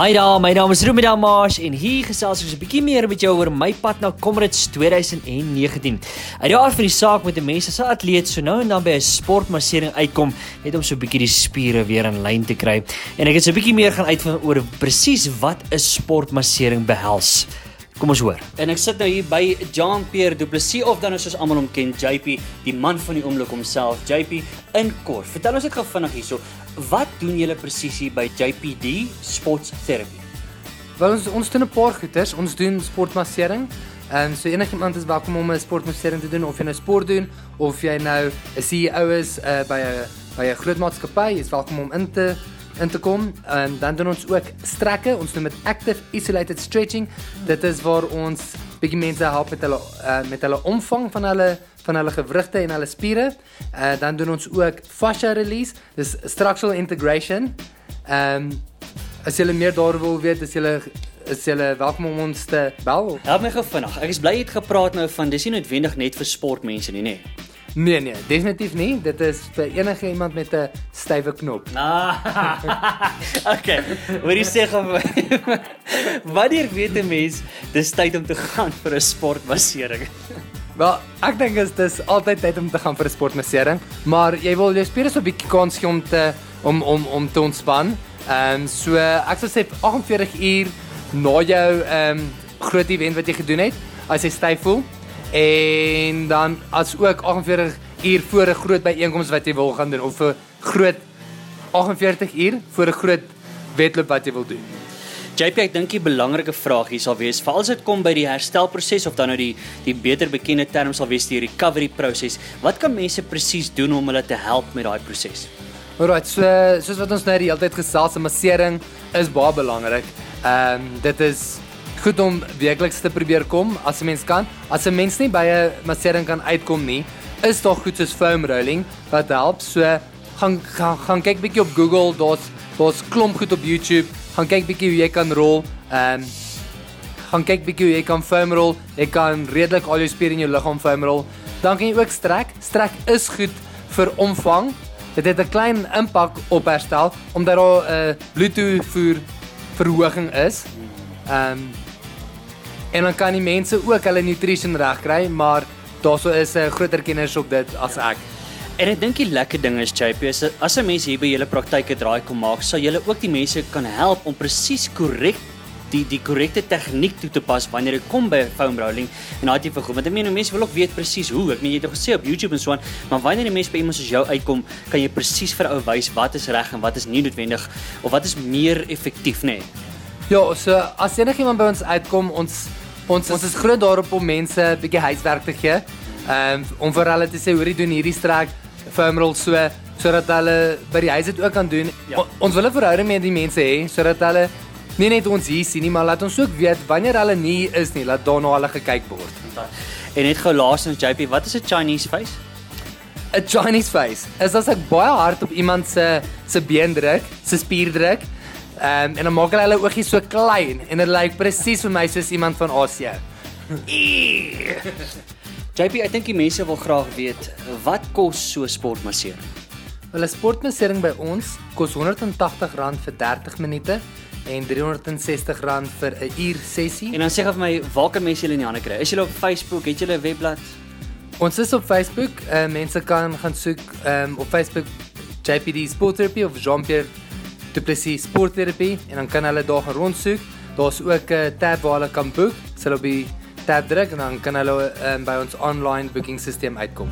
Hi daar, my naam is Ruben Damash en hier gesels ek 'n bietjie meer met jou oor my pad na Comrades 2019. Uit die aard van die saak met 'n mens as 'n atleet so nou en dan by 'n sportmassering uitkom net om so 'n bietjie die spiere weer in lyn te kry. En ek het so 'n bietjie meer gaan uitvind oor presies wat 'n sportmassering behels. Kom ons hoor. En ek sit nou hier by Jean-Pierre Du Plessis of dan soos almal hom ken, JP, die man van die oomblik homself. JP, in kort, vertel ons net gou vinnig hierso, wat doen julle presies hier by JPD Sports Therapy? Wel ons ons doen 'n paar goeters. Ons doen sportmassering. Ehm so enigiemand is welkom om 'n sportmassering te doen of jy nou sport doen of jy nou 'n CEO is uh, by 'n by 'n groot maatskappy, is welkom om in te in te kom. En dan doen ons ook strekke. Ons doen met active isolated stretching. Dit is waar ons bietjie mense help met hulle uh, met hulle omvang van hulle van hulle gewrigte en hulle spiere. Uh, dan doen ons ook fascia release, dis structural integration. Ehm um, as jy meer daaroor wil weet, is jy is jy welkom om ons te bel. Help my gou vinnig. Ek is bly jy het gepraat nou van dis nie noodwendig net vir sportmense nie, nê? Nee. Nee nee, definitief nie. Dit is vir enige iemand met 'n stywe knop. Ah. okay. Wat jy sê gaan Wanneer weet 'n mens dis tyd om te gaan vir 'n sportmassering? Wel, ek dink dit is altyd tyd om te gaan vir 'n sportmassering, maar jy wil jou spiere so 'n bietjie kans gee om te om om om te ontspan. Ehm um, so ek sou sê 48 uur na jou ehm um, groot event wat jy gedoen het, as jy styf voel en dan as ook 48 uur voor 'n groot byeenkoms wat jy wil gaan doen of 'n groot 48 uur voor 'n groot wedloop wat jy wil doen. JP, ek dink die belangrike vraag hier sal wees, veral as dit kom by die herstelproses of dan nou die die beter bekende term sal wees die recovery proses. Wat kan mense presies doen om hulle te help met daai proses? Alright, so soos wat ons nou die hele tyd gesels, massering is baie belangrik. Ehm um, dit is goed om weekliks te probeer kom as 'n mens kan. As 'n mens nie by 'n massering kan uitkom nie, is daar goed soos foam rolling wat help. So gaan gaan, gaan kyk bietjie op Google, daar's daar's klomp goed op YouTube. Gaan kyk bietjie hoe jy kan rol. Ehm um, gaan kyk bietjie hoe jy kan foam roll. Jy kan redelik al jou spiere in jou liggaam foam roll. Dan kan jy ook strek. Strek is goed vir omvang. Dit het 'n klein impak op herstel omdat daar 'n uh, bloedtoevoer verhoging is. Ehm um, En dan kan die mense ook hulle nutrition regkry, maar daarso is 'n groter kenners op dit as ek. En ek dink die lekker ding is JP, as 'n mens hier by julle praktyke draai kom maak, sal julle ook die mense kan help om presies korrek die die korrekte tegniek toe te pas wanneer dit kom by foam rolling en daai tipe goed. Want ek meen mense wil ook weet presies hoe. Ek meen jy het gesê op YouTube en so aan, maar wanneer die mense by iemand soos jou uitkom, kan jy presies vir ou wys wat is reg en wat is nie noodwendig of wat is meer effektief, nê? Nee? Ja, so as enigiemand by ons uitkom, ons Ons ons is groot daarop om mense 'n bietjie huiswerk te gee. Ehm um, om vir hulle te sê hoe jy doen hierdie strek foam roll so sodat hulle by die huis dit ook kan doen. Ja. O, ons wil 'n verhouding met die mense hê sodat hulle nie net ons hier sien nie, maar laat ons ook weet wanneer hulle nie is nie, laat daarna hulle gekyk word. En net gou laasens JP, wat is 'n Chinese face? 'n Chinese face. Is as ek baie hard op iemand se se been druk, se spier druk. Ehm um, en dan maak hulle hulle oogies so klein en dit lyk presies vir my soos iemand van Asië. JP, ek dink die mense wil graag weet wat kos so sportmassering? Wel 'n sportmassering by ons kos R180 vir 30 minute en R360 vir 'n uur sessie. En dan sê gou vir my, waar kan mense julle in die hande kry? Is julle op Facebook? Het julle 'n webblad? Ons is op Facebook. Uh, mense kan gaan soek um, op Facebook JPD Sport Therapy of Jean-Pierre Du Plessis Sporttherapie en dan kan hulle daar rondsoek. Daar's ook 'n tab waar hulle kan boek. Hulle op die tab druk en dan kan hulle um, by ons online booking stelsel uitkom.